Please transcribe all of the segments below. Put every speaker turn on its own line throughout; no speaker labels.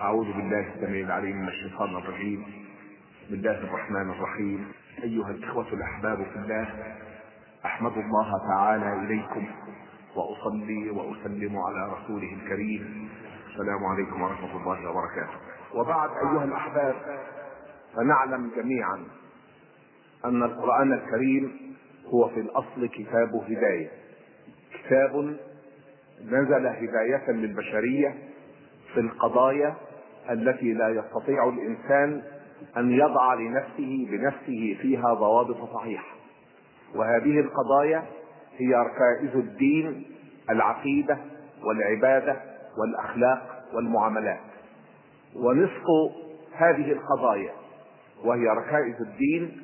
أعوذ بالله السميع العليم من الشيطان الرجيم. بسم الله الرحمن الرحيم. أيها الإخوة الأحباب في الله أحمد الله تعالى إليكم وأصلي وأسلم على رسوله الكريم. السلام عليكم ورحمة الله وبركاته. وبعد أيها الأحباب فنعلم جميعا أن القرآن الكريم هو في الأصل كتاب هداية. كتاب نزل هداية للبشرية في القضايا التي لا يستطيع الإنسان أن يضع لنفسه بنفسه فيها ضوابط صحيحة. وهذه القضايا هي ركائز الدين العقيدة والعبادة والأخلاق والمعاملات. ونصف هذه القضايا وهي ركائز الدين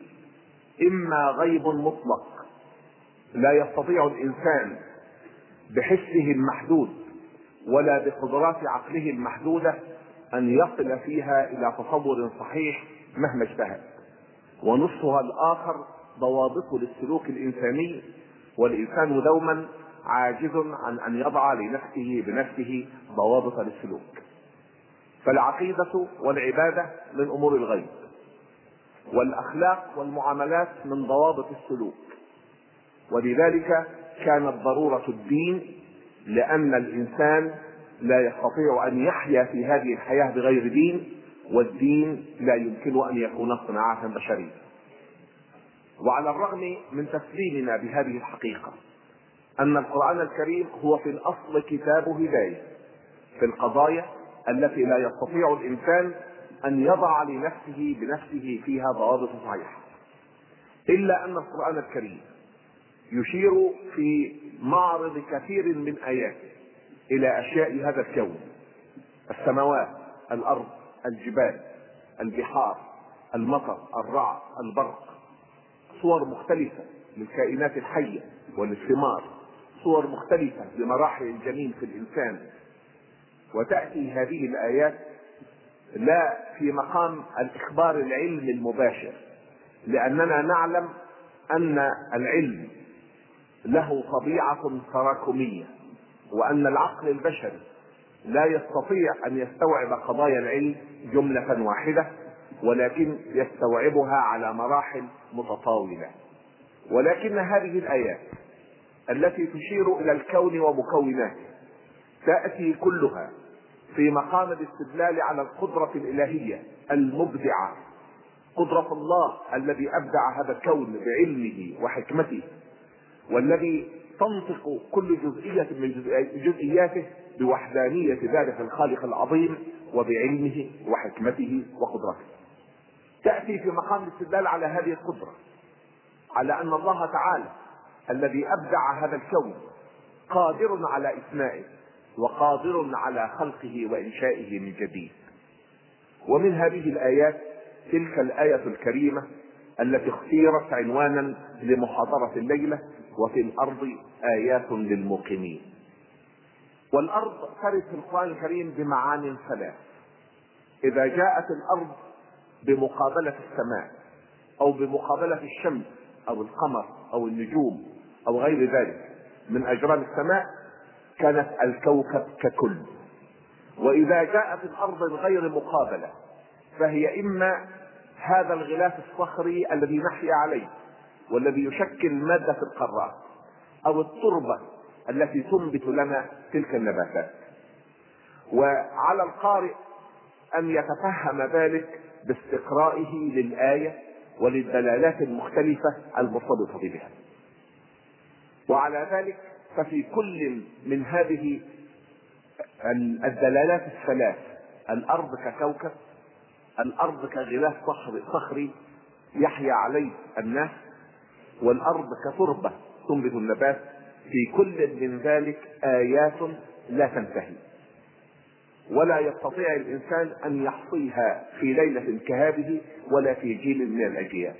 إما غيب مطلق لا يستطيع الإنسان بحسه المحدود ولا بقدرات عقله المحدودة أن يصل فيها إلى تصور صحيح مهما اجتهد. ونصفها الآخر ضوابط للسلوك الإنساني والإنسان دوما عاجز عن أن يضع لنفسه بنفسه ضوابط للسلوك. فالعقيدة والعبادة من أمور الغيب والأخلاق والمعاملات من ضوابط السلوك. ولذلك كانت ضرورة الدين لأن الإنسان لا يستطيع أن يحيا في هذه الحياة بغير دين والدين لا يمكن أن يكون صناعة بشرية. وعلى الرغم من تسليمنا بهذه الحقيقة أن القرآن الكريم هو في الأصل كتاب هداية في القضايا التي لا يستطيع الإنسان أن يضع لنفسه بنفسه فيها ضوابط صحيحة. إلا أن القرآن الكريم يشير في معرض كثير من آياته. إلى أشياء هذا الكون. السماوات الأرض الجبال البحار المطر الرعد البرق. صور مختلفة للكائنات الحية وللثمار صور مختلفة لمراحل الجنين في الإنسان. وتأتي هذه الآيات لا في مقام الإخبار العلمي المباشر لأننا نعلم أن العلم له طبيعة تراكمية. وأن العقل البشري لا يستطيع أن يستوعب قضايا العلم جملة واحدة ولكن يستوعبها على مراحل متطاولة. ولكن هذه الآيات التي تشير إلى الكون ومكوناته تأتي كلها في مقام الاستدلال على القدرة الإلهية المبدعة. قدرة الله الذي أبدع هذا الكون بعلمه وحكمته والذي تنطق كل جزئية من جزئياته بوحدانية ذلك الخالق العظيم وبعلمه وحكمته وقدرته. تأتي في مقام الاستدلال على هذه القدرة على أن الله تعالى الذي أبدع هذا الكون قادر على إثنائه وقادر على خلقه وإنشائه من جديد. ومن هذه الآيات تلك الآية الكريمة التي اختيرت عنوانا لمحاضرة الليلة وفي الأرض آيات للموقنين والأرض في القرآن الكريم بمعان ثلاث. إذا جاءت الأرض بمقابلة السماء أو بمقابلة الشمس أو القمر أو النجوم أو غير ذلك من أجرام السماء كانت الكوكب ككل. وإذا جاءت الأرض غير مقابلة فهي إما هذا الغلاف الصخري الذي نحيا عليه والذي يشكل مادة في القارات أو التربة التي تنبت لنا تلك النباتات. وعلى القارئ أن يتفهم ذلك باستقرائه للآية وللدلالات المختلفة المرتبطة بها. وعلى ذلك ففي كل من هذه الدلالات الثلاث الأرض ككوكب الأرض كغلاف صخري يحيا عليه الناس والأرض كتربه تنبت النبات. في كل من ذلك آيات لا تنتهي. ولا يستطيع الإنسان أن يحصيها في ليلة كهذه ولا في جيل من الأجيال.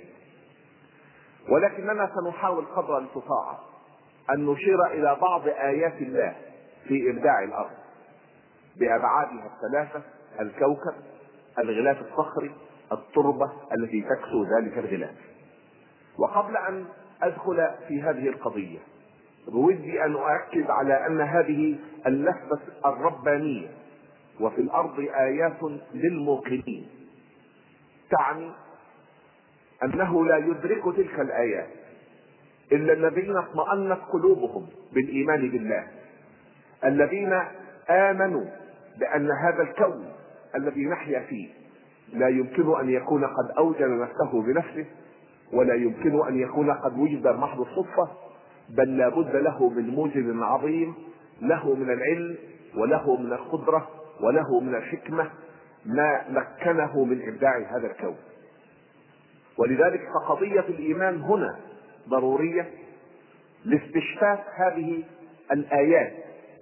ولكننا سنحاول قدر الاستطاعه أن نشير إلى بعض آيات الله في إبداع الأرض. بأبعادها الثلاثة الكوكب الغلاف الصخري التربة التي تكسو ذلك الغلاف. وقبل أن أدخل في هذه القضية بودي أن أؤكد على أن هذه اللفظة الربانية وفي الأرض آيات للموقنين تعني أنه لا يدرك تلك الآيات إلا الذين اطمأنت قلوبهم بالإيمان بالله الذين آمنوا بأن هذا الكون الذي نحيا فيه لا يمكن أن يكون قد اوجد نفسه بنفسه ولا يمكن أن يكون قد وجد محض الصدفة بل لا بد له من موجب عظيم له من العلم وله من القدرة وله من الحكمة ما مكنه من إبداع هذا الكون. ولذلك فقضية الإيمان هنا ضرورية لاستشفاف هذه الآيات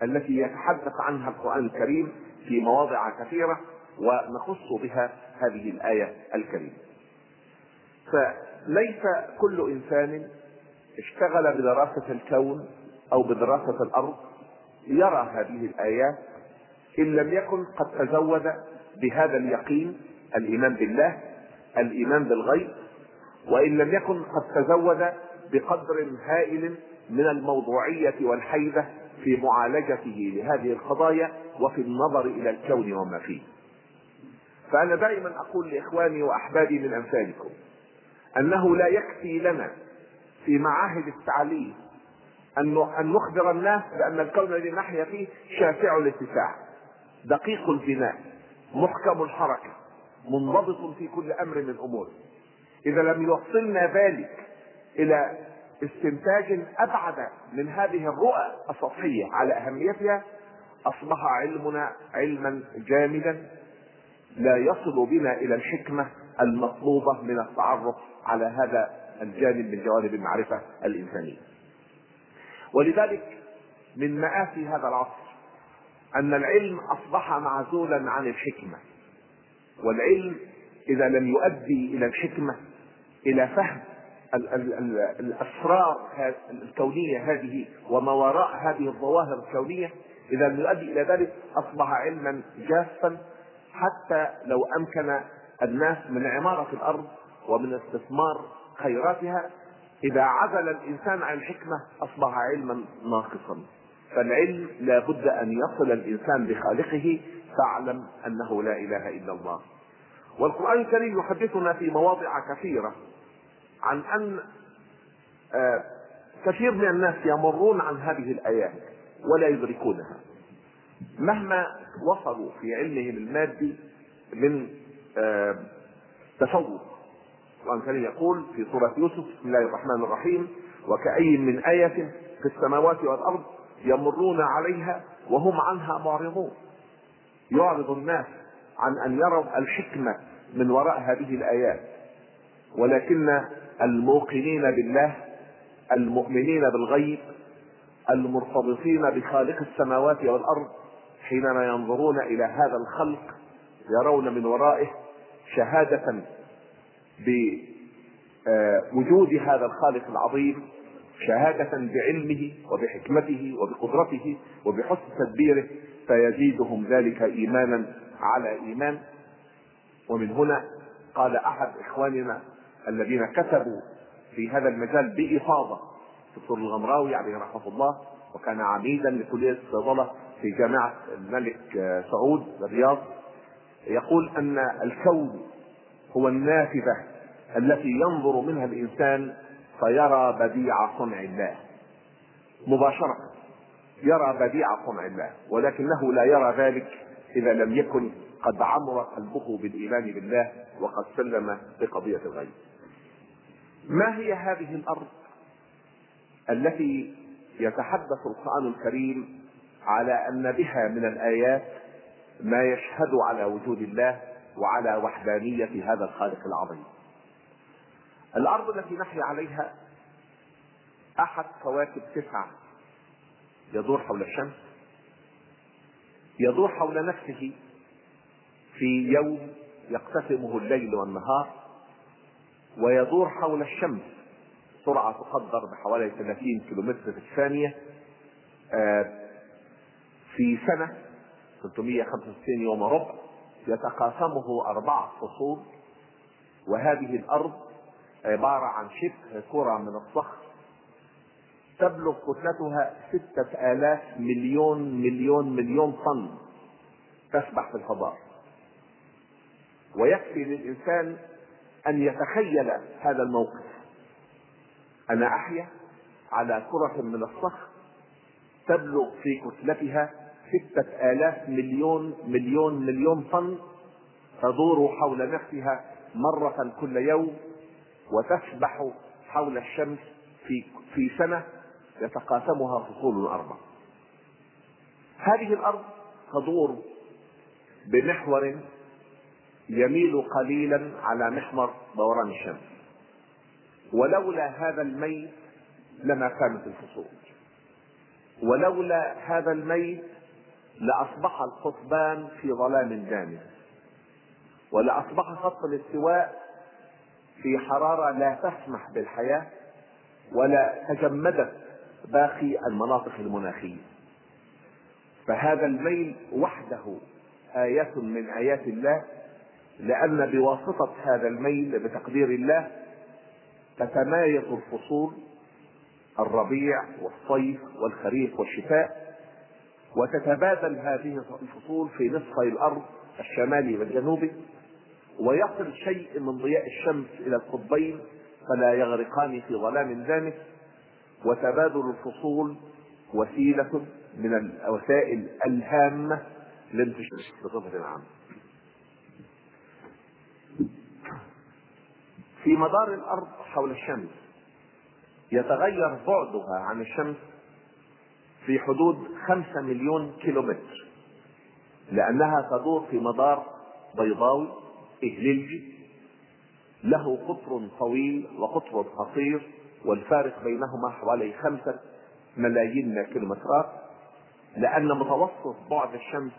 التي يتحدث عنها القرآن الكريم في مواضع كثيرة ونخص بها هذه الآية الكريمة. فليس كل إنسان اشتغل بدراسة الكون أو بدراسة الأرض يرى هذه الآيات إن لم يكن قد تزود بهذا اليقين الإيمان بالله الإيمان بالغيب وإن لم يكن قد تزود بقدر هائل من الموضوعية والحيبة في معالجته لهذه القضايا وفي النظر إلى الكون وما فيه. فأنا دائما أقول لإخواني وأحبابي من أمثالكم أنه لا يكفي لنا في معاهد التعليم أن نخبر الناس بأن الكون الذي نحيا فيه شاسع الاتساع دقيق البناء محكم الحركة منضبط في كل أمر من اموره إذا لم يوصلنا ذلك إلى استنتاج أبعد من هذه الرؤى السطحية على أهميتها أصبح علمنا علما جامدا لا يصل بنا إلى الحكمة المطلوبة من التعرف على هذا الجانب من جوانب المعرفة الإنسانية. ولذلك من مآسي هذا العصر أن العلم أصبح معزولا عن الحكمة والعلم إذا لم يؤدي إلى الحكمة إلى فهم الأسرار الكونية هذه وما وراء هذه الظواهر الكونية إذا لم يؤدي إلى ذلك أصبح علما جافا حتى لو أمكن الناس من عمارة الأرض ومن استثمار خيراتها إذا عزل الإنسان عن الحكمه أصبح علما ناقصا. فالعلم لا بد أن يصل الإنسان بخالقه فاعلم أنه لا إله إلا الله. والقرآن الكريم يحدثنا في مواضع كثيرة عن أن آه، كثير من الناس يمرون عن هذه الآيات ولا يدركونها. مهما وصلوا في علمهم المادي من آه، تفوق الكريم يقول في سورة يوسف بسم الله الرحمن الرحيم وكأي من آية في السماوات والأرض يمرون عليها وهم عنها معرضون. يعرض الناس عن أن يروا الحكمة من وراء هذه الآيات. ولكن الموقنين بالله المؤمنين بالغيب المرتبطين بخالق السماوات والأرض حينما ينظرون إلى هذا الخلق يرون من ورائه شهادة بوجود هذا الخالق العظيم شهادة بعلمه وبحكمته وبقدرته وبحسن تدبيره فيزيدهم ذلك إيمانا على إيمان. ومن هنا قال أحد إخواننا الذين كتبوا في هذا المجال بإفاضة دكتور الغمراوي عليه رحمة الله وكان عميدا لكلية الصيدلة في جامعة الملك سعود الرياض يقول أن الكون هو النافذة التي ينظر منها الإنسان فيرى بديع صنع الله. مباشرة يرى بديع صنع الله ولكنه لا يرى ذلك إذا لم يكن قد عمر قلبه بالإيمان بالله وقد سلم بقضية الغيب. ما هي هذه الأرض التي يتحدث القرآن الكريم على أن بها من الآيات ما يشهد على وجود الله وعلى وحدانية هذا الخالق العظيم؟ الأرض التي نحيا عليها أحد كواكب تسعة. يدور حول الشمس. يدور حول نفسه في يوم يقتسمه الليل والنهار. ويدور حول الشمس. سرعة تقدر بحوالي 30 كيلومتر في الثانية. آه، في سنة 365 يوم ربع يتقاسمه أربعة فصول. وهذه الأرض عبارة عن شبه كرة من الصخر تبلغ كتلتها ستة آلاف مليون مليون مليون طن تسبح في الفضاء. ويكفي للإنسان أن يتخيل هذا الموقف. أنا أحيا على كرة من الصخر تبلغ في كتلتها ستة آلاف مليون مليون مليون طن تدور حول نفسها مرة كل يوم وتسبح حول الشمس في في سنة يتقاسمها فصول أربعة. هذه الأرض تدور بمحور يميل قليلا على محور دوران الشمس. ولولا هذا الميل لما كانت الفصول. ولولا هذا الميل لأصبح القطبان في ظلام دامس ولأصبح خط الاستواء في حرارة لا تسمح بالحياة ولا تجمدت باقي المناطق المناخية. فهذا الميل وحده آية من آيات الله لأن بواسطة هذا الميل بتقدير الله تتمايز الفصول الربيع والصيف والخريف والشتاء وتتبادل هذه الفصول في نصفي الأرض الشمالي والجنوبي. ويصل شيء من ضياء الشمس إلى القطبين فلا يغرقان في ظلام دامس وتبادل الفصول وسيلة من الوسائل الهامة لانتشار بصفة عامة. في مدار الأرض حول الشمس يتغير بعدها عن الشمس في حدود خمسة مليون كيلومتر لأنها تدور في مدار بيضاوي إهليلي له قطر طويل وقطر قصير والفارق بينهما حوالي خمسة ملايين من الكيلومترات لأن متوسط بعد الشمس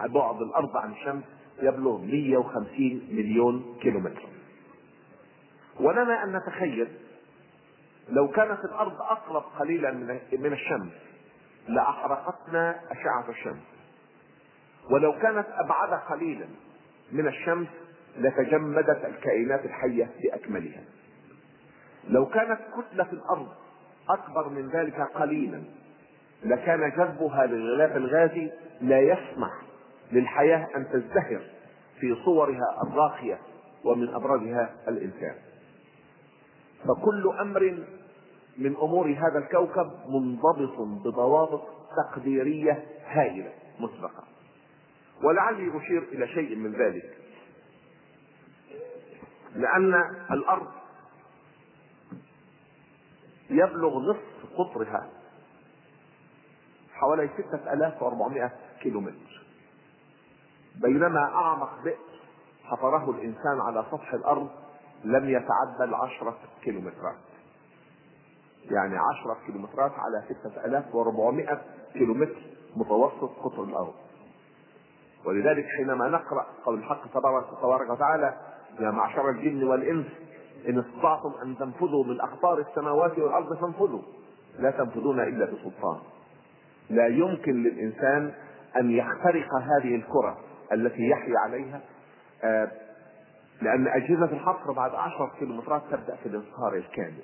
بعد الأرض عن الشمس يبلغ 150 مليون كيلومتر. ولنا أن نتخيل لو كانت الأرض أقرب قليلا من الشمس لأحرقتنا أشعة الشمس. ولو كانت أبعد قليلا من الشمس لتجمدت الكائنات الحية بأكملها لو كانت كتلة الأرض أكبر من ذلك قليلا لكان جذبها للغلاف الغازي لا يسمح للحياة أن تزدهر في صورها الراقية ومن أبرزها الإنسان. فكل أمر من أمور هذا الكوكب منضبط بضوابط تقديرية هائلة مسبقة ولعلي أشير إلى شيء من ذلك. لأن الأرض يبلغ نصف قطرها حوالي ستة آلاف وأربعمائة كيلو متر بينما أعمق بئر حفره الإنسان على سطح الأرض لم يتعدى العشرة كيلومترات. يعني عشرة كيلومترات على ستة آلاف وأربعمائة كيلومتر متوسط قطر الأرض. ولذلك حينما نقرأ قول الحق تبارك وتعالى يا معشر الجن والإنس إن استطعتم أن تنفذوا من أقطار السماوات والأرض فانفذوا لا تنفذون إلا بسلطان. لا يمكن للإنسان أن يخترق هذه الكرة التي يحيا عليها آه لأن أجهزة الحفر بعد عشرة كيلومترات تبدأ في الانصهار الكامل.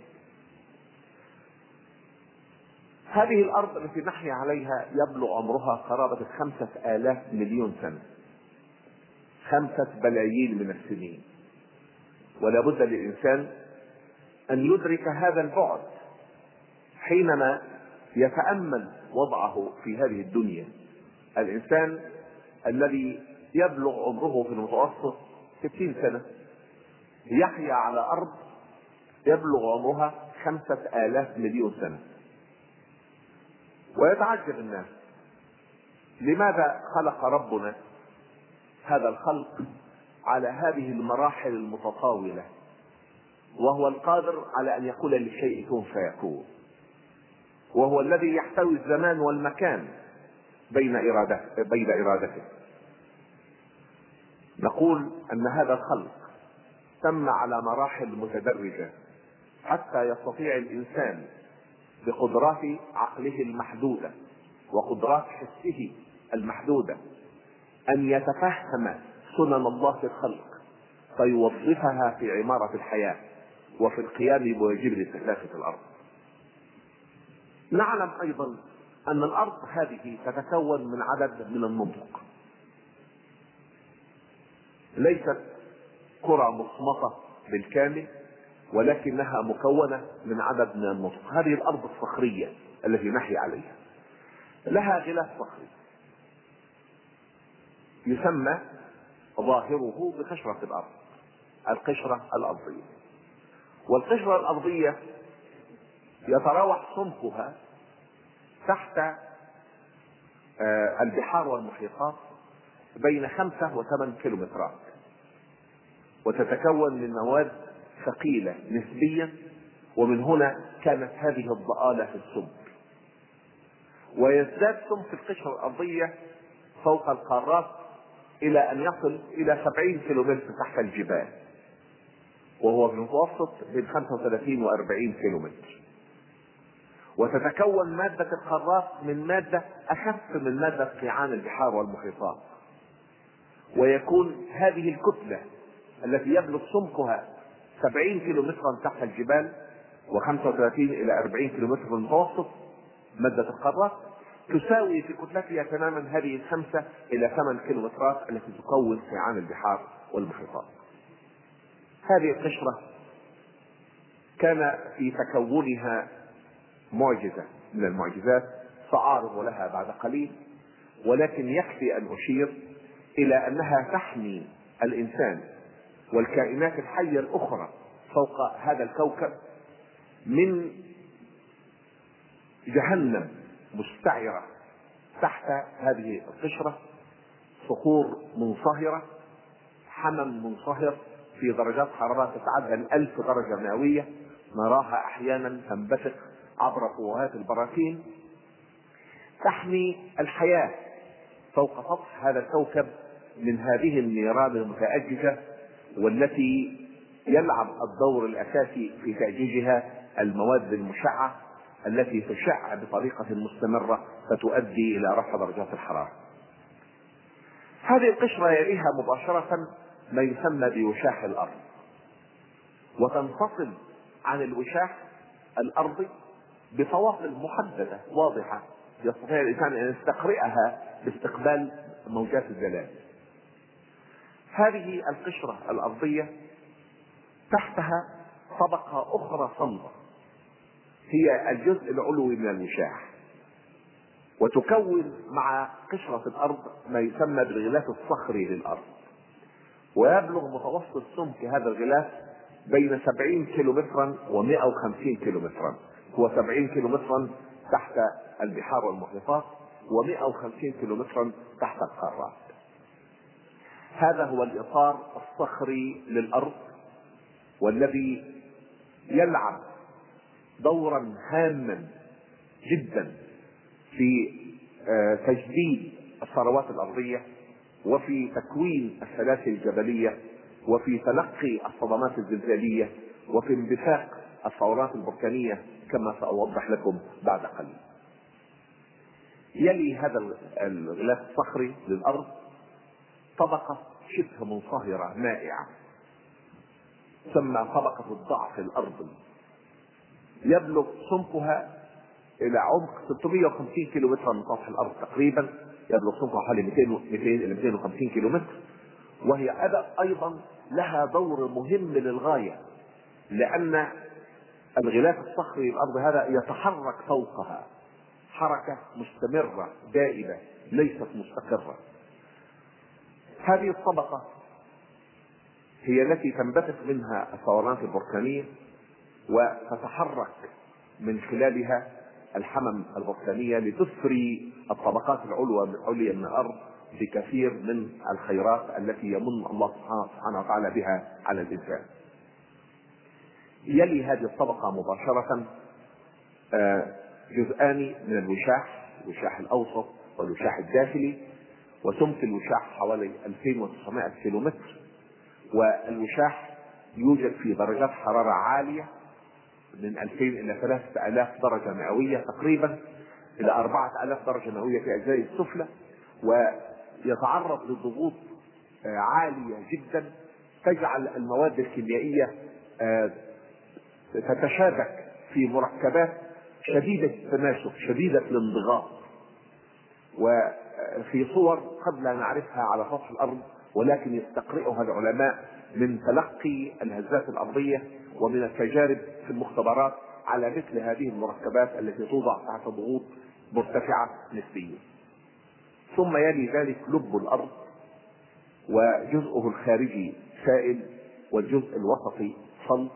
هذه الأرض التي نحيا عليها يبلغ عمرها قرابة خمسة آلاف مليون سنة خمسة بلايين من السنين. ولا بد للإنسان أن يدرك هذا البعد حينما يتأمل وضعه في هذه الدنيا. الإنسان الذي يبلغ عمره في المتوسط ستين سنة يحيا على أرض يبلغ عمرها خمسة آلاف مليون سنة. ويتعجب الناس لماذا خلق ربنا هذا الخلق؟ على هذه المراحل المتطاولة وهو القادر على أن يقول للشيء كن فيكون وهو الذي يحتوي الزمان والمكان بين إرادته بين إرادته. نقول أن هذا الخلق تم على مراحل متدرجة حتى يستطيع الإنسان بقدرات عقله المحدودة وقدرات حسه المحدودة أن يتفهم سنن الله في الخلق فيوظفها في عمارة الحياة وفي القيام بواجب الاستهلاك في الأرض. نعلم أيضا أن الأرض هذه تتكون من عدد من النطق. ليست كرة مصمطة بالكامل ولكنها مكونة من عدد من النطق هذه الأرض الصخرية التي نحيا عليها لها غلاف صخري يسمى ظاهره بقشرة الأرض القشرة الأرضية. والقشرة الأرضية يتراوح سمكها تحت آه، البحار والمحيطات بين خمسة وثمان كيلومترات. وتتكون من مواد ثقيلة نسبيا ومن هنا كانت هذه الضآلة في السمك ويزداد سمك القشرة الأرضية فوق القارات إلى أن يصل إلى سبعين كيلومتر تحت الجبال. وهو في المتوسط بين 35 و 40 كيلومتر. وتتكون مادة القارات من مادة أخف من مادة قيعان البحار والمحيطات. ويكون هذه الكتلة التي يبلغ سمكها 70 كيلو مترا تحت الجبال و35 إلى 40 كيلو متر في المتوسط مادة القارات تساوي في كتلتها تماما هذه الخمسة إلى ثمان كيلومترات التي تكون قيعان البحار والمحيطات. هذه القشرة كان في تكونها معجزة من المعجزات سأعرض لها بعد قليل ولكن يكفي أن أشير إلى أنها تحمي الإنسان والكائنات الحية الأخرى فوق هذا الكوكب من جهنم. مستعرة تحت هذه القشرة صخور منصهرة حمم منصهر في درجات حرارة تتعدى الألف درجة مئوية نراها أحيانا تنبثق عبر فوهات البراكين. تحمي الحياة فوق سطح هذا الكوكب من هذه النيران المتأججة والتي يلعب الدور الأساسي في تأجيجها المواد المشعة التي تشع بطريقة مستمرة فتؤدي إلى رفع درجات الحرارة. هذه القشرة يليها مباشرة ما يسمى بوشاح الأرض. وتنفصل عن الوشاح الأرضي بفواصل محددة واضحة. يستطيع الإنسان أن يستقرئها باستقبال موجات الزلازل هذه القشرة الأرضية تحتها طبقة أخرى صلبة هي الجزء العلوي من الوشاح وتكون مع قشرة الأرض ما يسمى بالغلاف الصخري للأرض. ويبلغ متوسط سمك هذا الغلاف بين 70 كيلو مترا و150 كيلو مترا هو 70 كيلو مترا تحت البحار والمحيطات و150 كيلو مترا تحت القارات. هذا هو الإطار الصخري للأرض والذي يلعب دورا هاما جدا في آه، تجديد الثروات الأرضية وفي تكوين السلاسل الجبلية وفي تلقي الصدمات الزلزالية وفي انبثاق الثورات البركانية كما سأوضح لكم بعد قليل. يلي هذا الغلاف الصخري للأرض طبقة شبه منصهرة مائعة تسمى طبقة الضعف الأرضي. يبلغ سمكها إلى عمق 650 كيلو متر من سطح الأرض تقريبا. يبلغ سمكها حوالي 200 200 إلى 250 كيلو متر وهي أيضا لها دور مهم للغاية لأن الغلاف الصخري الأرض هذا يتحرك فوقها. حركة مستمرة دائمة ليست مستقرة. هذه الطبقة هي التي تنبثق منها الثورات البركانية. وتتحرك من خلالها الحمم البركانية لتثري الطبقات العليا من الأرض بكثير من الخيرات التي يمن الله سبحانه وتعالى بها على الإنسان. يلي هذه الطبقة مباشرة آه، جزءان من الوشاح الوشاح الأوسط والوشاح الداخلي وسمك الوشاح حوالي 2900 كيلومتر والوشاح يوجد في درجات حرارة عالية من 2000 إلى 3000 درجة مئوية تقريبا إلى 4000 درجة مئوية في أجزاء السفلى ويتعرض لضغوط آه، عالية جدا تجعل المواد الكيميائية آه، تتشابك في مركبات شديدة التماسك شديدة الانضغاط. وفي صور قد لا نعرفها على سطح الأرض ولكن يستقرئها العلماء من تلقي الهزات الأرضية ومن التجارب في المختبرات على مثل هذه المركبات التي توضع تحت ضغوط مرتفعة نسبيا. ثم يلي ذلك لب الأرض وجزءه الخارجي سائل والجزء الوسطي صلب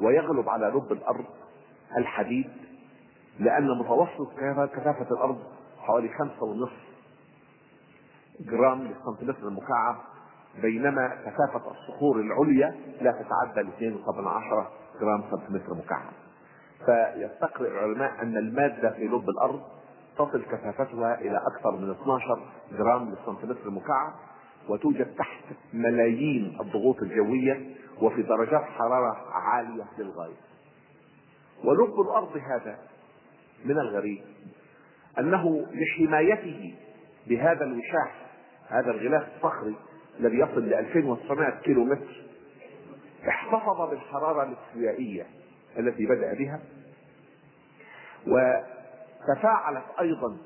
ويغلب على لب الأرض الحديد لأن متوسط كثافة الأرض حوالي خمسة ونصف جرام للسنتيمتر المكعب بينما كثافة الصخور العليا لا تتعدى 2.7 جرام سنتيمتر مكعب فيستقرئ العلماء أن المادة في لب الأرض تصل كثافتها إلى أكثر من 12 جرام للسنتيمتر المكعب وتوجد تحت ملايين الضغوط الجوية وفي درجات حرارة عالية للغاية. ولب الأرض هذا من الغريب أنه لحمايته بهذا الوشاح هذا الغلاف الصخري الذي يصل ل 2900 كيلو متر احتفظ بالحرارة الاستوائية التي بدأ بها وتفاعلت أيضا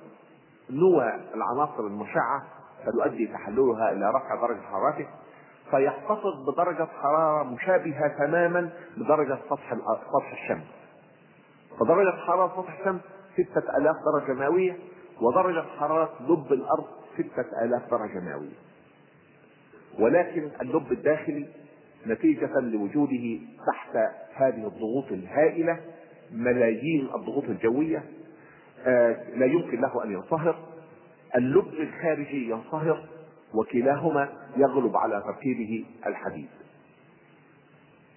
نوى العناصر المشعة فتؤدي تحللها إلى رفع درجة حرارته فيحتفظ بدرجة حرارة مشابهة تماما لدرجة سطح سطح الشمس. فدرجة حرارة سطح الشمس ستة آلاف درجة مئوية ودرجة حرارة لب الأرض ستة آلاف درجة مئوية. ولكن اللب الداخلي نتيجة لوجوده تحت هذه الضغوط الهائلة ملايين الضغوط الجوية آه، لا يمكن له أن ينصهر. اللب الخارجي ينصهر وكلاهما يغلب على تركيبه الحديد.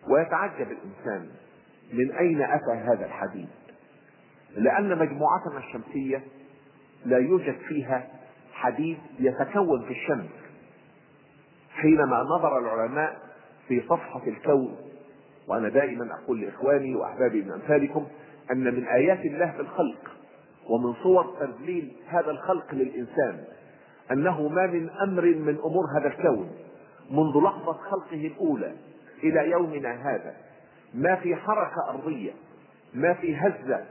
ويتعجب الإنسان من أين أتى هذا الحديد؟ لأن مجموعتنا الشمسية لا يوجد فيها حديد يتكون في الشمس حينما نظر العلماء في صفحة الكون وأنا دائما أقول لإخواني وأحبابي من أمثالكم أن من آيات الله في الخلق ومن صور تذليل هذا الخلق للإنسان أنه ما من أمر من أمور هذا الكون منذ لحظة خلقه الأولى إلى يومنا هذا. ما في حركة أرضية ما في هزة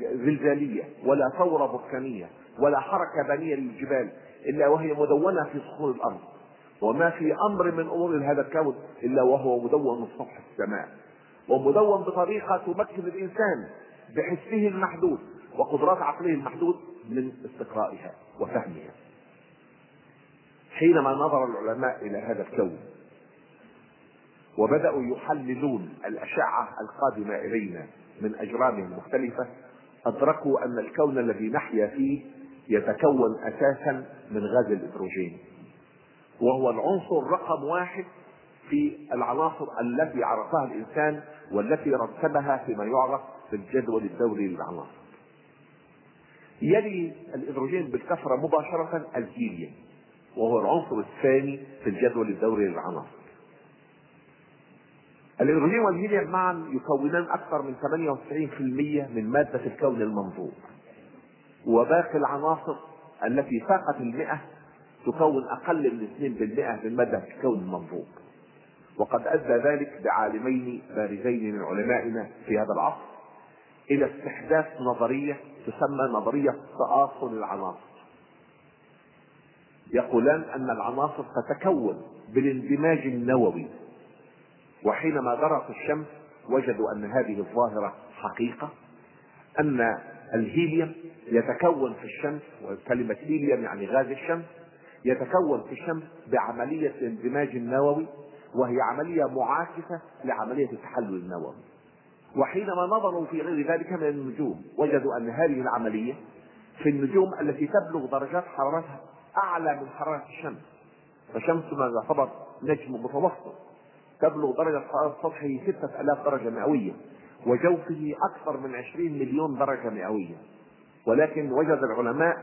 زلزالية ولا ثورة بركانية ولا حركة بنية للجبال إلا وهي مدونة في صخور الأرض. وما في أمر من أمور هذا الكون إلا وهو مدون في سطح السماء. ومدون بطريقة تمكن الإنسان بحسه المحدود وقدرات عقله المحدود من استقرائها وفهمها. حينما نظر العلماء إلى هذا الكون وبدأوا يحللون الأشعة القادمة إلينا من أجرامه المختلفة أدركوا أن الكون الذي نحيا فيه يتكون أساسا من غاز الهيدروجين. وهو العنصر رقم واحد في العناصر التي عرفها الإنسان والتي رتبها فيما يعرف بالجدول الدوري للعناصر. يلي الهيدروجين بالكثرة مباشرة الهيليوم وهو العنصر الثاني في الجدول الدوري للعناصر. الهيدروجين والهيليوم معا يكونان أكثر من 98% من مادة الكون المنظور. وباقي العناصر التي فاقت المئة تكون أقل من 2% من مادة الكون المنظور وقد أدى ذلك بعالمين بارزين من علمائنا في هذا العصر إلى استحداث نظرية تسمى نظرية تآصل العناصر. يقولان أن العناصر تتكون بالاندماج النووي وحينما درسوا الشمس وجدوا أن هذه الظاهرة حقيقة أن الهيليوم يتكون في الشمس وكلمة هيليوم يعني غاز الشمس يتكون في الشمس بعملية الاندماج النووي وهي عملية معاكسة لعملية التحلل النووي. وحينما نظروا في غير ذلك من النجوم وجدوا أن هذه العملية في النجوم التي تبلغ درجات حرارتها أعلى من حرارة الشمس. فشمسنا يعتبر نجم متوسط تبلغ درجة حرارة سطحه ستة آلاف درجة مئوية. وجوفه أكثر من عشرين مليون درجة مئوية. ولكن وجد العلماء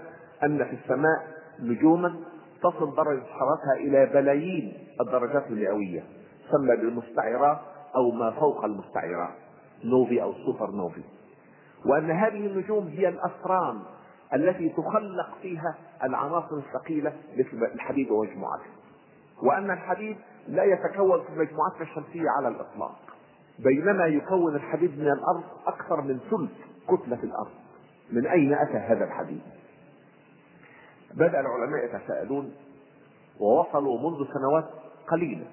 أن في السماء نجوما تصل درجة حرارتها إلى بلايين الدرجات المئوية تسمى بالمستعرات أو ما فوق المستعرات نوفي أو سوبر نوفي. وأن هذه النجوم هي الأسران التي تخلق فيها العناصر الثقيلة مثل الحديد ومجموعته وأن الحديد لا يتكون في مجموعتنا الشمسية على الإطلاق. بينما يكون الحديد من الأرض أكثر من ثلث كتلة الأرض. من أين أتى هذا الحديد؟ بدأ العلماء يتساءلون ووصلوا منذ سنوات قليلة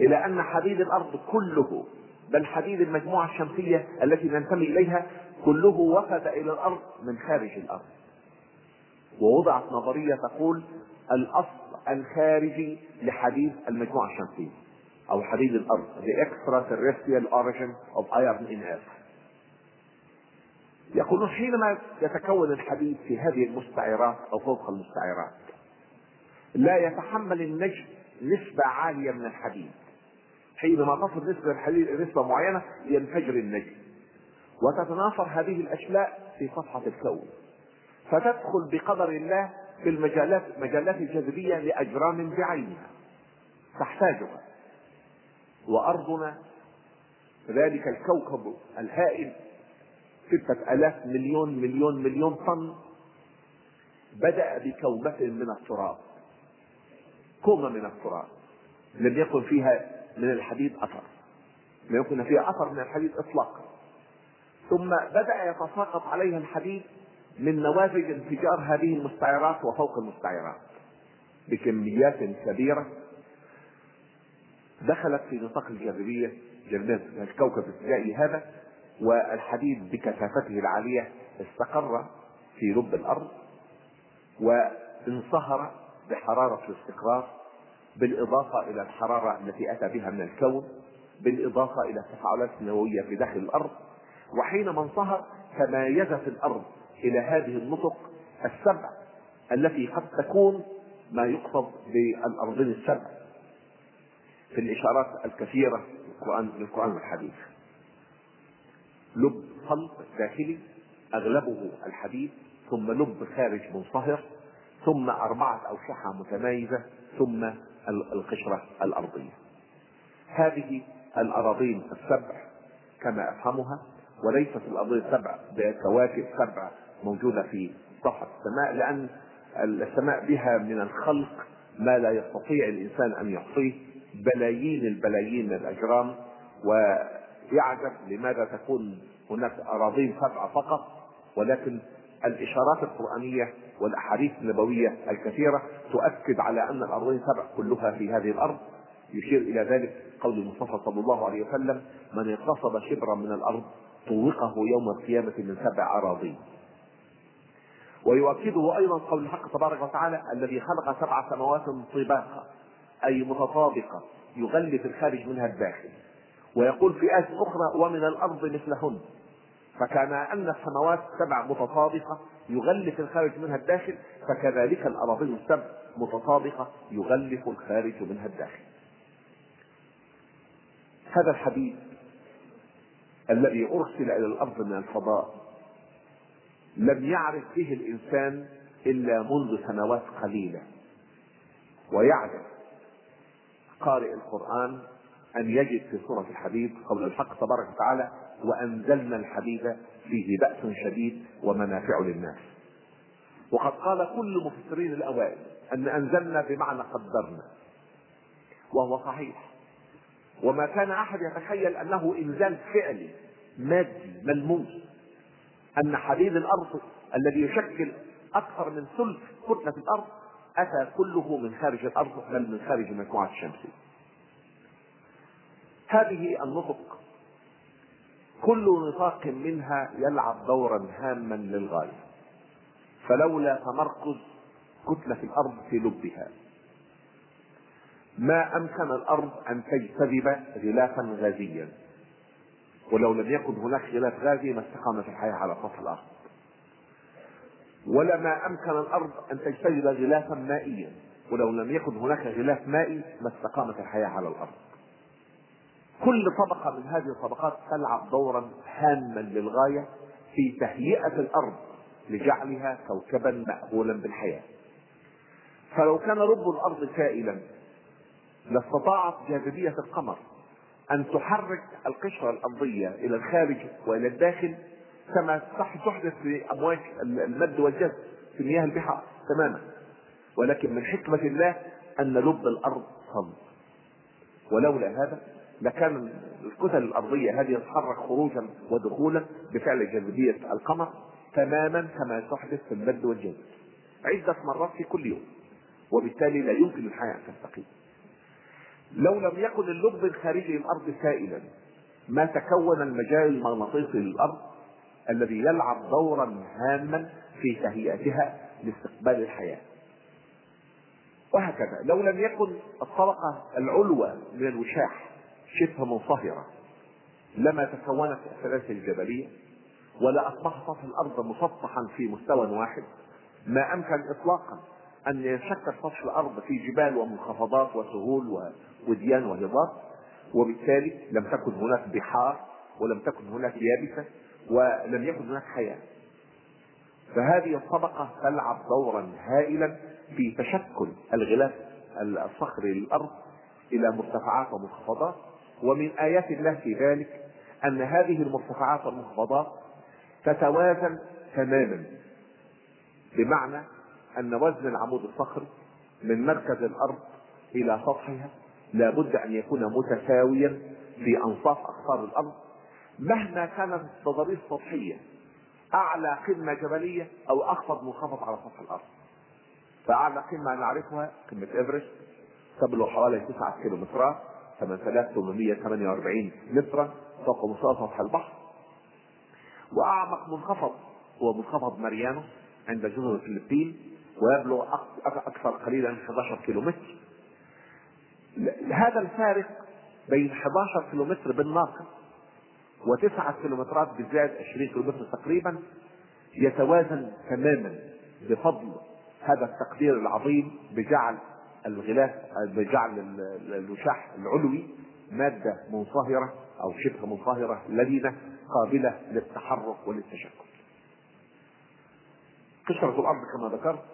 إلى أن حديد الأرض كله بل حديد المجموعة الشمسية التي ننتمي إليها كله وفد إلى الأرض من خارج الأرض. ووضعت نظرية تقول الأصل الخارجي لحديد المجموعة الشمسية. أو حديد الأرض. The extraterrestrial origin of iron in earth يقولون حينما يتكون الحديد في هذه المستعرات أو فوق المستعرات لا يتحمل النجم نسبة عالية من الحديد. حينما تصل نسبة الحديد نسبة معينة ينفجر النجم. وتتناثر هذه الأشلاء في صفحة الكون. فتدخل بقدر الله في المجالات مجالات الجاذبية لأجرام بعينها. تحتاجها. وأرضنا. ذلك الكوكب الهائل. ستة آلاف مليون مليون مليون طن. بدأ بكومة من التراب. كومة من التراب. لم يكن فيها من الحديد أثر. لم يكن فيها أثر من الحديد إطلاقا. ثم بدأ يتساقط عليها الحديد من نوافذ انفجار هذه المستعرات وفوق المستعرات بكميات كبيرة. دخلت في نطاق الجاذبية جاذبية الكوكب الفجائي هذا والحديد بكثافته العالية استقر في لب الأرض وانصهر بحرارة الاستقرار بالإضافة إلى الحرارة التي أتى بها من الكون بالإضافة إلى التفاعلات النووية في داخل الأرض. وحينما انصهر تمايزت الأرض إلى هذه النطق السبع التي قد تكون ما يقصد بالأرضين السبع. في الإشارات الكثيرة للقرآن للقرآن الحديث لب صلب داخلي أغلبه الحديد ثم لب خارج منصهر ثم أربعة أوشحة متمايزة ثم القشرة الأرضية. هذه الأراضين السبع كما أفهمها وليست الأراضين السبع بكواكب سبع موجودة في صفحة السماء لأن السماء بها من الخلق ما لا يستطيع الإنسان أن يحصيه بلايين البلايين من الأجرام ويعجب لماذا تكون هناك أراضين سبع فقط ولكن الإشارات القرآنية والأحاديث النبوية الكثيرة تؤكد على أن الأرضين سبع كلها في هذه الأرض. يشير إلى ذلك قول المصطفى صلى الله عليه وسلم من اغتصب شبرا من الأرض طوقه يوم القيامة من سبع أراضين. ويؤكده أيضا قول الحق تبارك وتعالى الذي خلق سبع سماوات طباقا. أي متطابقة يغلف الخارج منها الداخل. ويقول في آية أخرى ومن الأرض مثلهن. فكان أن السماوات سبع متطابقة يغلف الخارج منها الداخل فكذلك الأراضين السبع متطابقة يغلف الخارج منها الداخل. هذا الحديث الذي أرسل إلى الأرض من الفضاء لم يعرف به الإنسان إلا منذ سنوات قليلة ويعجب قارئ القرآن أن يجد في سورة الحديد قول الحق تبارك وتعالى وأنزلنا الحديد فيه بأس شديد ومنافع للناس وقد قال كل مفسرين الأوائل أن أنزلنا بمعنى قدرنا وهو صحيح. وما كان أحد يتخيل أنه إنزال فعلي مادي ملموس أن حديد الأرض الذي يشكل أكثر من ثلث كتلة الأرض أتى كله من خارج الأرض بل من خارج المجموعة الشمسية هذه النطق كل نطاق منها يلعب دورا هاما للغاية. فلولا تمركز كتلة الأرض في لبها. ما أمكن الأرض أن تجتذب غلافا غازيا. ولو لم يكن هناك غلاف غازي ما استقامت الحياة على سطح الأرض. ولما أمكن الأرض أن تجتذب غلافا مائيا ولو لم يكن هناك غلاف مائي ما استقامت الحياة على الأرض. كل طبقة من هذه الطبقات تلعب دورا هاما للغاية في تهيئة الأرض لجعلها كوكبا مأهولا بالحياة. فلو كان رب الأرض سائلا لاستطاعت جاذبية القمر أن تحرك القشرة الأرضية إلى الخارج وإلى الداخل كما تحدث في أمواج المد والجذب في مياه البحار تماما. ولكن من حكمة الله أن لب الأرض صلب. ولولا هذا لكان الكتل الأرضية هذه تتحرك خروجا ودخولا بفعل جاذبية القمر تماما كما تحدث في المد والجزر عدة مرات في كل يوم وبالتالي لا يمكن الحياة أن تستقيم. لو لم يكن اللب الخارجي للأرض سائلا ما تكون المجال المغناطيسي للأرض الذي يلعب دورا هاما في تهيئتها لاستقبال الحياة. وهكذا لو لم يكن الطبقة العلوى من الوشاح شبه منصهرة لما تكونت السلاسل الجبلية ولا أصبح سطح الأرض مسطحا في مستوى واحد ما أمكن إطلاقا أن يشكل سطح الأرض في جبال ومنخفضات وسهول وديان وهضاب وبالتالي لم تكن هناك بحار ولم تكن هناك يابسة ولم يكن هناك حياة. فهذه الطبقة تلعب دورا هائلا في تشكل الغلاف الصخري للأرض إلى مرتفعات ومنخفضات ومن آيات الله في ذلك أن هذه المرتفعات والمنخفضات تتوازن تماما بمعنى أن وزن العمود الصخري من مركز الأرض إلى سطحها لا بد أن يكون متساويا في أنصاف أقطار الأرض مهما كانت التضاريس السطحية أعلى قمة جبلية أو أخفض منخفض على سطح الأرض. فأعلى قمة نعرفها قمة إيفرست تبلغ حوالي 9 كيلومترات 8848 مترا فوق مستوى سطح البحر. وأعمق منخفض هو منخفض ماريانو عند جزر الفلبين ويبلغ أكثر قليلا من 11 كيلومتر هذا الفارق بين 11 كيلومتر بالناقة وتسعة كيلومترات بالزائد 20 كيلومتر تقريبا يتوازن تماما بفضل هذا التقدير العظيم بجعل الغلاف بجعل الوشاح العلوي مادة منصهرة أو شبه منصهرة لدينة قابلة للتحرك وللتشكل. قشرة الأرض كما ذكرت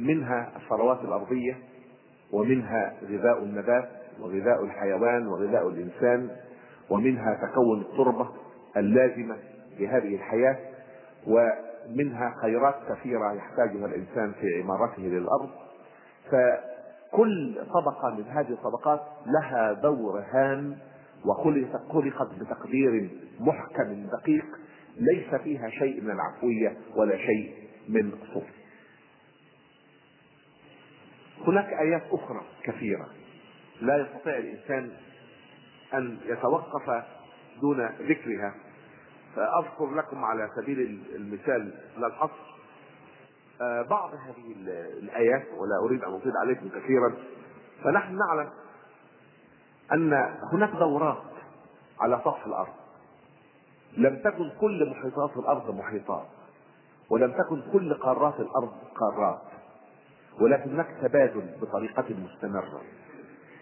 منها الثروات الأرضية ومنها غذاء النبات وغذاء الحيوان وغذاء الإنسان ومنها تكون التربة اللازمة لهذه الحياة ومنها خيرات كثيرة يحتاجها الإنسان في عمارته للأرض. فكل طبقة من هذه الطبقات لها دور هام وخلقت بتقدير محكم دقيق ليس فيها شيء من العفوية ولا شيء من الصفر هناك آيات أخرى كثيرة لا يستطيع الإنسان أن يتوقف دون ذكرها. فأذكر لكم على سبيل المثال لا الحصر آه، بعض هذه الآيات ولا أريد أن أطيل عليكم كثيرا فنحن نعلم أن هناك دورات على سطح الأرض. لم تكن كل محيطات الأرض محيطات ولم تكن كل قارات الأرض قارات ولكن هناك تبادل بطريقة مستمرة.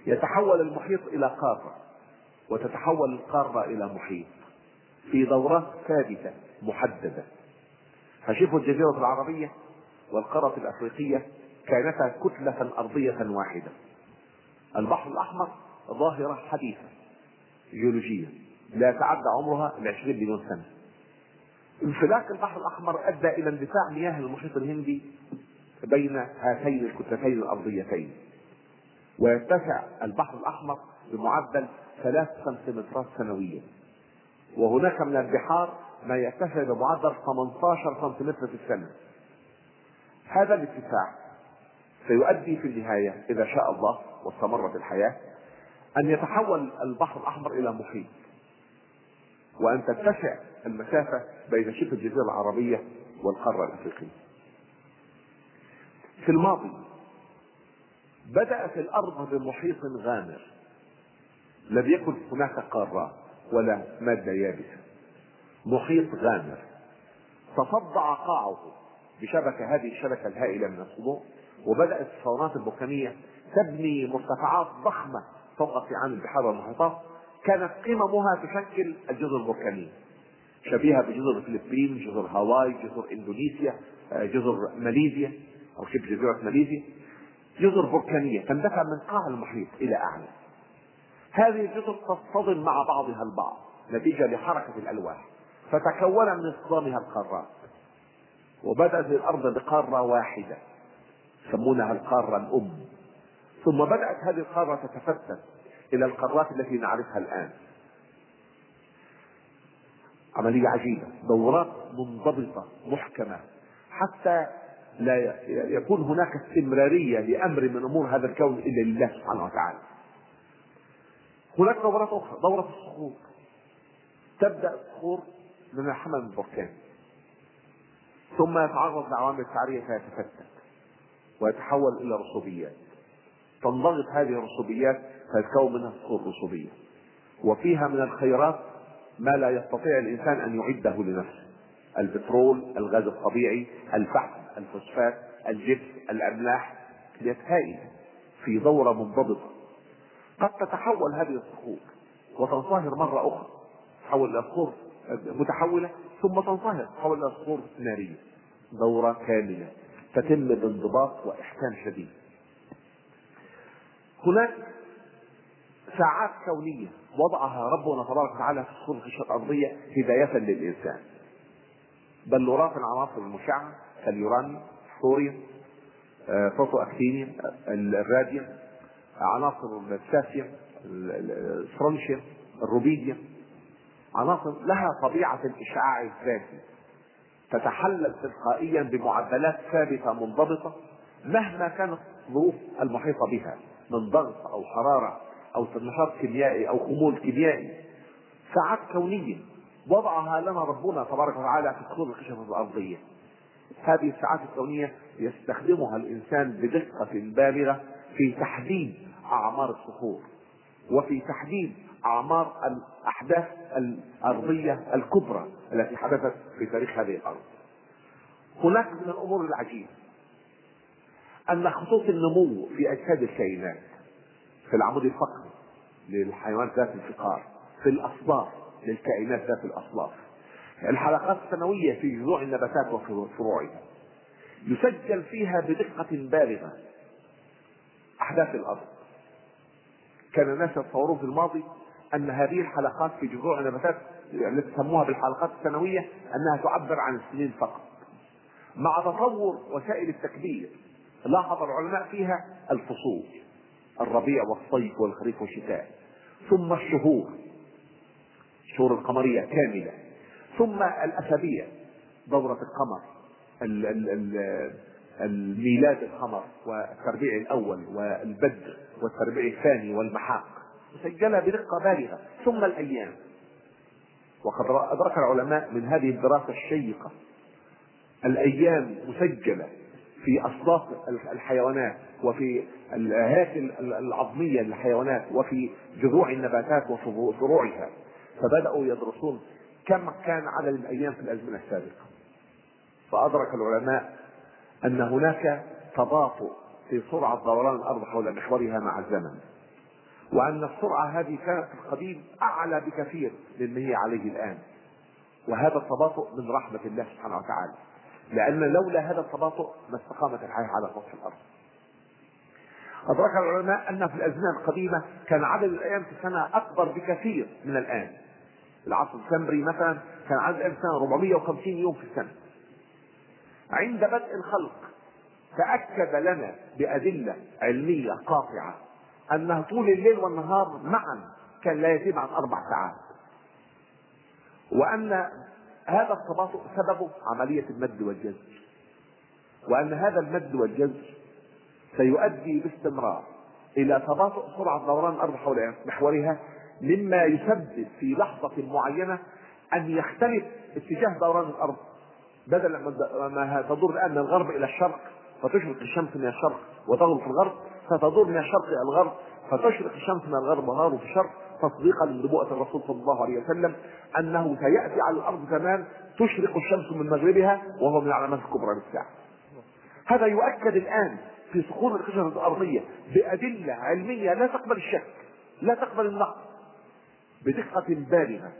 يتحول المحيط إلى قارة. وتتحول القارة إلى محيط في دورات ثابتة محددة. فشوفوا الجزيرة العربية والقارة الأفريقية كانتا كتلة أرضية واحدة. البحر الأحمر ظاهرة حديثة جيولوجية. لا يتعدى عمرها ال 20 مليون سنة. انفلاق البحر الأحمر أدى إلى اندفاع مياه المحيط الهندي بين هاتين الكتلتين الأرضيتين. ويتسع البحر الأحمر بمعدل ثلاث سنتيمترات سنويا. وهناك من البحار ما يرتفع بمعدل 18 سنتيمتر في السنة. هذا الاتساع سيؤدي في النهاية إذا شاء الله واستمرت الحياة أن يتحول البحر الأحمر إلى محيط وأن تتسع المسافة بين شبه الجزيرة العربية والقارة الأفريقية. في الماضي بدأت الأرض بمحيط غامر. لم يكن هناك قارات ولا مادة يابسة. محيط غامر. تصدع قاعه بشبكة هذه الشبكة الهائلة من الصدوع وبدأت الثورات البركانية تبني مرتفعات ضخمة فوق قيعان البحار والمحيطات. كانت قممها تشكل الجزر البركانية شبيهة بجزر الفلبين جزر هاواي جزر إندونيسيا جزر ماليزيا أو شبه جزيرة ماليزيا. جزر بركانية تندفع من قاع المحيط إلى أعلى. هذه الجزر تصطدم مع بعضها البعض نتيجة لحركة الألواح. فتكون من اصطدامها القارات. وبدأت الأرض بقارة واحدة يسمونها القارة الأم. ثم بدأت هذه القارة تتفتت إلى القارات التي نعرفها الآن. عملية عجيبة دورات منضبطة محكمة. حتى لا يكون هناك استمرارية لأمر من أمور هذا الكون إلا لله سبحانه وتعالى. هناك دورات أخرى دورة الصخور. تبدأ الصخور من الحمل البركاني ثم يتعرض لعوامل التعرية فيتفتت ويتحول إلى رسوبيات. تنضغط هذه الرسوبيات فيتكون منها صخور رسوبية. وفيها من الخيرات ما لا يستطيع الإنسان أن يعده لنفسه. البترول الغاز الطبيعي الفحم الفوسفات الجبس الأملاح. هائلة في دورة منضبطة. قد تتحول هذه الصخور وتنصهر مرة أخرى تحول إلى صخور متحولة ثم تنصهر تحول إلى صخور نارية دورة كاملة تتم بانضباط وإحكام شديد. هناك ساعات كونية وضعها ربنا تبارك وتعالى في صخور القشرة الأرضية هداية للإنسان. بلورات العناصر المشعة كاليورانيوم الثوريوم بروتو اكتينيوم الراديوم عناصر البوتاسيوم الفرنشيوم الروبيديوم عناصر لها طبيعة الإشعاع الذاتي تتحلل تلقائيا بمعدلات ثابتة منضبطة مهما كانت الظروف المحيطة بها من ضغط أو حرارة أو نشاط كيميائي أو خمول كيميائي. ساعات كونية وضعها لنا ربنا تبارك وتعالى في صخور الخشب الأرضية. هذه الساعات الكونية يستخدمها الإنسان بدقة بالغة في تحديد أعمار الصخور وفي تحديد أعمار الأحداث الأرضية الكبرى التي حدثت في تاريخ هذه الأرض. هناك من الأمور العجيبة أن خطوط النمو في أجساد الكائنات في العمود الفقري للحيوانات ذات الفقار في الأصداف للكائنات ذات الأصلاف الحلقات السنوية في جذوع النباتات وفروعها يسجل فيها بدقة بالغة أحداث الأرض. كان الناس يتصورون في الماضي أن هذه الحلقات في جذوع النباتات التي سموها بالحلقات السنوية أنها تعبر عن السنين فقط. مع تطور وسائل التكبير لاحظ العلماء فيها الفصول الربيع والصيف والخريف والشتاء ثم الشهور الشهور القمرية كاملة ثم الأسابيع دورة القمر ال ال ال الميلاد القمر والتربيع الأول والبدر والتربيع الثاني والمحاق. مسجلة بدقة بالغة ثم الأيام. وقد أدرك العلماء من هذه الدراسة الشيقة الأيام مسجلة في أصداف الحيوانات وفي الهياكل العظمية للحيوانات وفي جذوع النباتات وفروعها فبدأوا يدرسون كم كان عدد الأيام في الأزمنة السابقة. فأدرك العلماء أن هناك تباطؤ في سرعة دوران الأرض حول محورها مع الزمن. وأن السرعة هذه كانت في القديم أعلى بكثير مما هي عليه الآن. وهذا التباطؤ من رحمة الله سبحانه وتعالى. لأن لولا هذا التباطؤ ما استقامت الحياة على سطح الأرض. أدرك العلماء أن في الأزمنة القديمة كان عدد الأيام في السنة أكبر بكثير من الآن. العصر السمري مثلا كان عدد الأيام في السنة 450 يوم في السنة. عند بدء الخلق تأكد لنا بأدلة علمية قاطعة أن طول الليل والنهار معا كان لا يزيد عن أربع ساعات. وأن هذا التباطؤ سببه عملية المد والجزر. وأن هذا المد والجزر سيؤدي باستمرار إلى تباطؤ سرعة دوران الأرض حول محورها مما يسبب في لحظة معينة أن يختلف اتجاه دوران الأرض بدل ما تدور الآن من الغرب إلى الشرق. فتشرق الشمس من الشرق وتغرب في الغرب فتدور من الشرق إلى الغرب فتشرق الشمس من الغرب وتغرب في الشرق تصديقا لنبوءة الرسول صلى الله عليه وسلم أنه سيأتي على الأرض زمان تشرق الشمس من مغربها وهو من العلامات الكبرى للساعة. هذا يؤكد الآن في صخور الخشب الأرضية بأدلة علمية لا تقبل الشك لا تقبل النقد. بدقة بالغة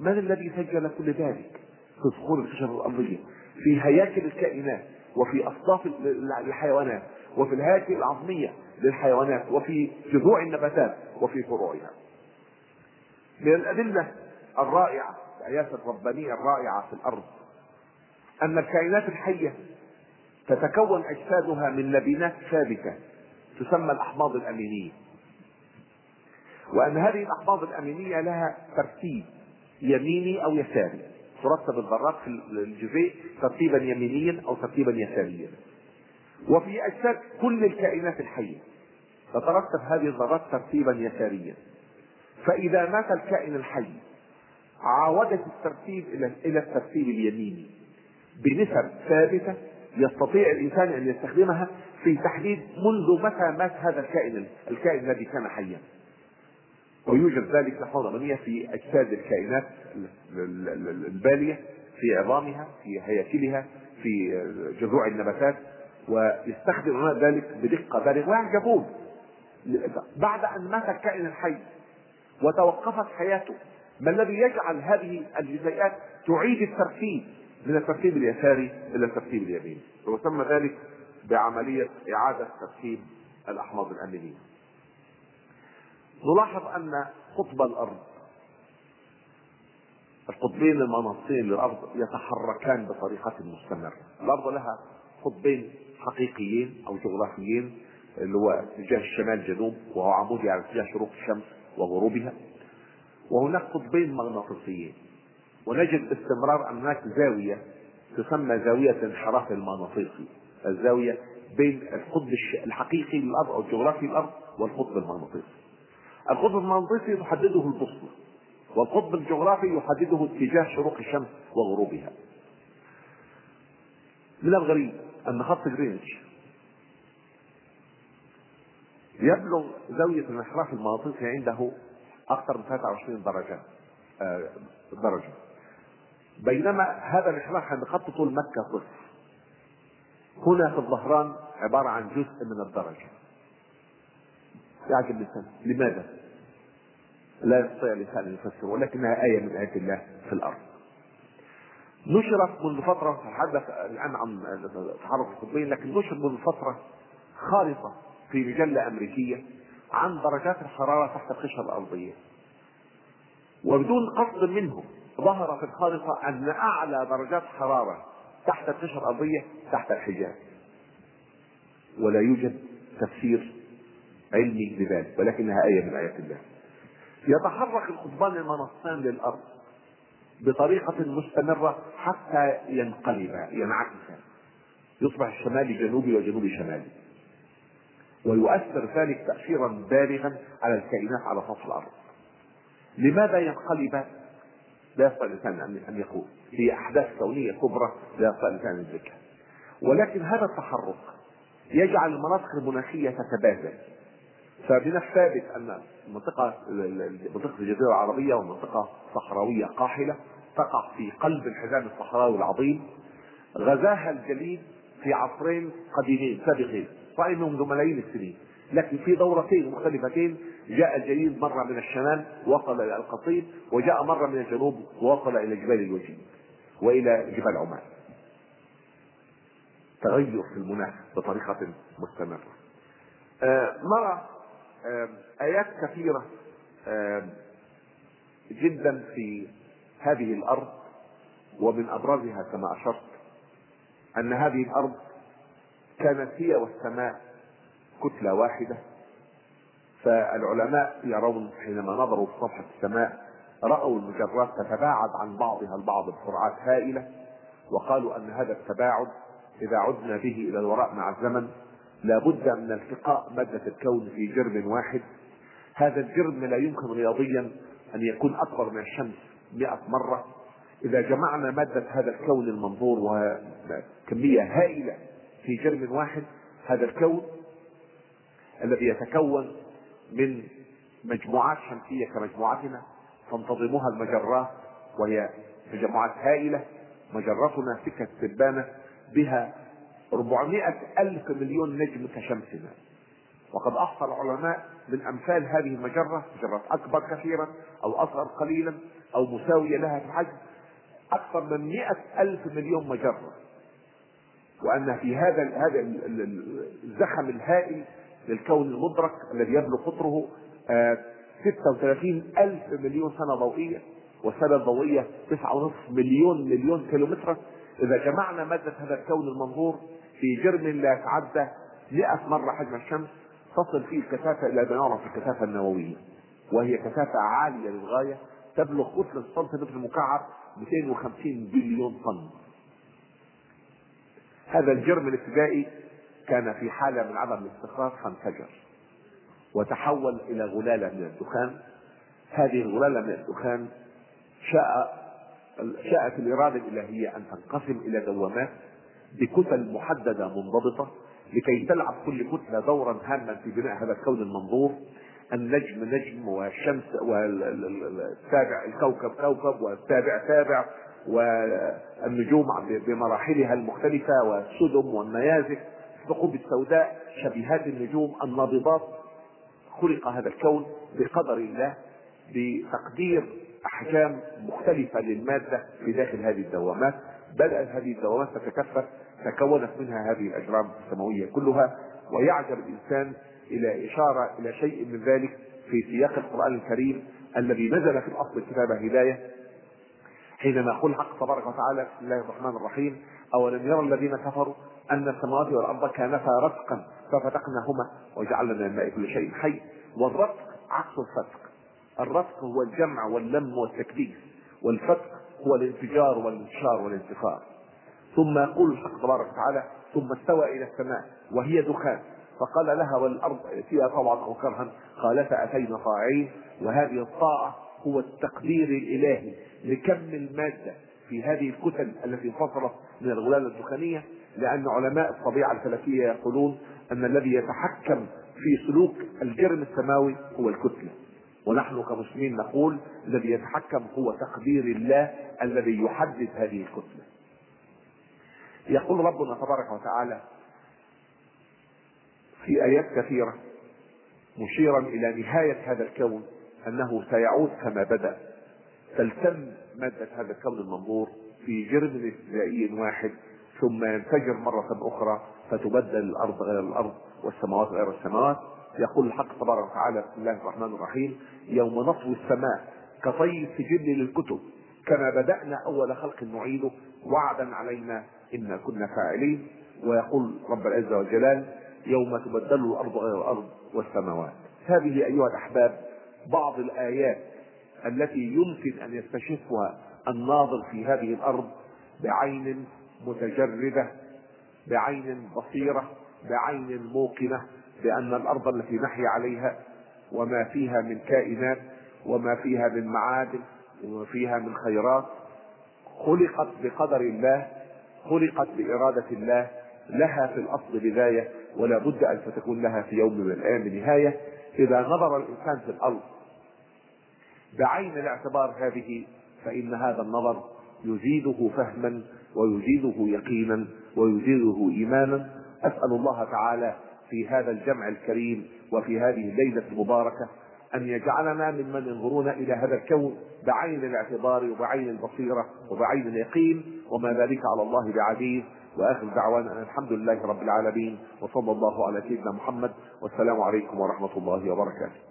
من الذي سجل كل ذلك في صخور الخشب الأرضية؟ في هياكل الكائنات. وفي أصداف الحيوانات وفي الهياكل العظمية للحيوانات وفي جذوع النباتات وفي فروعها. من الأدلة الرائعة الآيات الربانية الرائعة في الأرض أن الكائنات الحية تتكون أجسادها من لبنات ثابتة تسمى الأحماض الأمينية. وأن هذه الأحماض الأمينية لها ترتيب يميني أو يساري. ترتب الذرات في الجزيء ترتيبا يمينيا أو ترتيبا يساريا. وفي أجساد كل الكائنات الحية تترتب هذه الذرات ترتيبا يساريا. فإذا مات الكائن الحي عاودت الترتيب إلى إلى الترتيب اليميني. بنسب ثابتة يستطيع الإنسان أن يستخدمها في تحديد منذ متى مات هذا الكائن الكائن الذي كان حيا. ويوجد ذلك لحظة منية في أجساد الكائنات البالية في عظامها في هياكلها في جذوع النباتات ويستخدمون ذلك بدقة بالغة. ويعجبون بعد أن مات الكائن الحي وتوقفت حياته ما الذي يجعل هذه الجزيئات تعيد الترتيب؟ من الترتيب اليساري إلى الترتيب اليميني ويسمى ذلك بعملية إعادة ترتيب الأحماض الأمينية. نلاحظ أن قطب الأرض القطبين المناصين للأرض يتحركان بطريقة مستمرة. الأرض لها قطبين حقيقيين أو جغرافيين اللي هو اتجاه الشمال جنوب وهو عمودي على اتجاه شروق الشمس وغروبها. وهناك قطبين مغناطيسيين. ونجد باستمرار هناك زاوية تسمى زاوية الانحراف المغناطيسي الزاوية بين القطب الحقيقي للأرض أو الجغرافي للأرض والقطب المغناطيسي القطب المغناطيسي يحدده البوصلة والقطب الجغرافي يحدده اتجاه شروق الشمس وغروبها. من الغريب أن خط جرينتش يبلغ زاوية الانحراف المغناطيسي عنده أكثر من 23 درجة آه، درجة. بينما هذا الانحراف عند خط طول مكة صفر هنا في الظهران عبارة عن جزء من الدرجة. يعجب الإنسان. لماذا؟ لا يستطيع الإنسان أن يفسر ولكنها آية من آيات الله في الأرض. نشرت منذ فترة تحدث الآن عن تحرك القطبين لكن نشرت منذ فترة خارطة في مجلة أمريكية عن درجات الحرارة تحت القشرة الأرضية. وبدون قصد منهم ظهر في الخارطة أن أعلى درجات حرارة تحت القشرة الأرضية تحت الحجاز ولا يوجد تفسير علمي لذلك ولكنها آية من آيات الله. يتحرك القطبان المنصان للأرض بطريقة مستمرة حتى ينقلبا ينعكسا يصبح الشمالي جنوبي وجنوبي شمالي. ويؤثر ذلك تأثيرا بالغا على الكائنات على سطح الأرض. لماذا ينقلب؟ لا يستطيع الإنسان أن يقول. هي أحداث كونية كبرى لا يستطيع الإنسان أن يدركها. ولكن هذا التحرك يجعل المناطق المناخية تتبادل فمن الثابت أن منطقه منطقة الجزيرة العربية ومنطقة صحراوية قاحلة تقع في قلب الحزام الصحراوي العظيم. غزاها الجليد في عصرين قديمين سابقين صحيح منذ ملايين السنين. لكن في دورتين مختلفتين جاء الجليد مرة من الشمال وصل إلى القصيم وجاء مرة من الجنوب ووصل إلى جبال الوجيه وإلى جبال عمان. تغير في المناخ بطريقة مستمرة. آه نرى آيات كثيرة جدا في هذه الأرض ومن أبرزها كما أشرت أن هذه الأرض كانت هي والسماء كتلة واحدة. فالعلماء يرون حينما نظروا في سطح السماء رأوا المجرات تتباعد عن بعضها البعض بسرعات هائلة وقالوا أن هذا التباعد إذا عدنا به إلى الوراء مع الزمن لابد من التقاء مادة الكون في جرم واحد. هذا الجرم لا يمكن رياضيا أن يكون أكبر من الشمس مئة مرة. إذا جمعنا مادة هذا الكون المنظور وكمية هائلة في جرم واحد هذا الكون الذي يتكون من مجموعات شمسية كمجموعتنا تنتظمها المجرات وهي تجمعات هائلة مجرتنا سكة التبانة بها 400 ألف مليون نجم كشمسنا. وقد أحصى العلماء من أمثال هذه المجرة مجرات أكبر كثيرا أو أصغر قليلا أو مساوية لها في الحجم أكثر من مئة ألف مليون مجرة. وأن في هذا هذا الزخم الهائل للكون المدرك الذي يبلغ قطره 36 آه، ألف مليون سنة ضوئية والسنة الضوئية 9.5 مليون مليون كيلومتر. إذا جمعنا مادة هذا الكون المنظور في جرم لا يتعدى 100 مرة حجم الشمس تصل فيه الكثافة إلى ما يعرف الكثافة النووية وهي كثافة عالية للغاية تبلغ كتلة السنتيمتر المكعب 250 بليون طن. هذا الجرم الابتدائي كان في حالة من عدم الاستقرار فانفجر وتحول إلى غلالة من الدخان. هذه الغلالة من الدخان شاء شاءت الإرادة الإلهية أن تنقسم إلى دوامات بكتل محددة منضبطة لكي تلعب كل كتلة دورا هاما في بناء هذا الكون المنظور. النجم نجم والشمس والسابع الكوكب كوكب والسابع سابع والنجوم بمراحلها المختلفة والسدم والنيازك الثقوب السوداء شبيهات النجوم النابضات. خلق هذا الكون بقدر الله بتقدير أحجام مختلفة للمادة في داخل هذه الدوامات. بدات هذه الدوامات تتكثف تكونت منها هذه الأجرام السماوية كلها ويعجب الإنسان إلى إشارة إلى شيء من ذلك في سياق القرآن الكريم الذي نزل في الأصل كتاب هداية حينما يقول الحق تبارك وتعالى بسم الله الرحمن الرحيم أولم يرى الذين كفروا أن السماوات والأرض كانتا رتقا ففتقناهما وجعلنا من الماء كل شيء حي والرتق عكس الفتق. الرتق هو الجمع واللم والتكديس والفتق هو الانفجار والانتشار والانتفاع. ثم يقول الحق تبارك وتعالى ثم استوى إلى السماء وهي دخان. فقال لها والأرض فيها طوعا أو كرها. قالتا اتينا طاعين وهذه الطاعة هو التقدير الإلهي لكم الماده في هذه الكتل التي انفصلت من الغلال الدخانية لأن علماء الطبيعة الفلكية يقولون أن الذي يتحكم في سلوك الجرم السماوي هو الكتلة. ونحن كمسلمين نقول الذي يتحكم هو تقدير الله الذي يحدد هذه الكتلة. يقول ربنا تبارك وتعالى في آيات كثيرة مشيرا إلى نهاية هذا الكون أنه سيعود كما بدأ. تلتم مادة هذا الكون المنظور في جرم ابتدائي واحد ثم ينفجر مرة أخرى فتبدل الأرض غير الأرض والسماوات غير السماوات. يقول الحق تبارك وتعالى بسم الله الرحمن الرحيم يوم نطوي السماء كطي السجل للكتب كما بدأنا أول خلق نعيده وعدا علينا إنا كنا فاعلين ويقول رب العزة والجلال يوم تبدل الأرض غير الأرض والسماوات. هذه أيها الأحباب بعض الآيات التي يمكن أن يستشفها الناظر في هذه الأرض بعين متجردة بعين بصيرة بعين موقنة بأن الأرض التي نحيا عليها وما فيها من كائنات وما فيها من معادن وما فيها من خيرات خلقت بقدر الله خلقت بإرادة الله لها في الأصل بداية ولا بد أن تكون لها في يوم من الأيام نهاية. إذا نظر الإنسان في الأرض بعين الاعتبار هذه فإن هذا النظر يزيده فهما ويزيده يقينا ويزيده إيمانا. أسأل الله تعالى في هذا الجمع الكريم وفي هذه الليلة المباركة أن يجعلنا ممن ينظرون إلى هذا الكون بعين الاعتبار وبعين البصيرة وبعين اليقين وما ذلك على الله بعزيز. وآخر دعوانا أن الحمد لله رب العالمين وصلى الله على سيدنا محمد والسلام عليكم ورحمة الله وبركاته.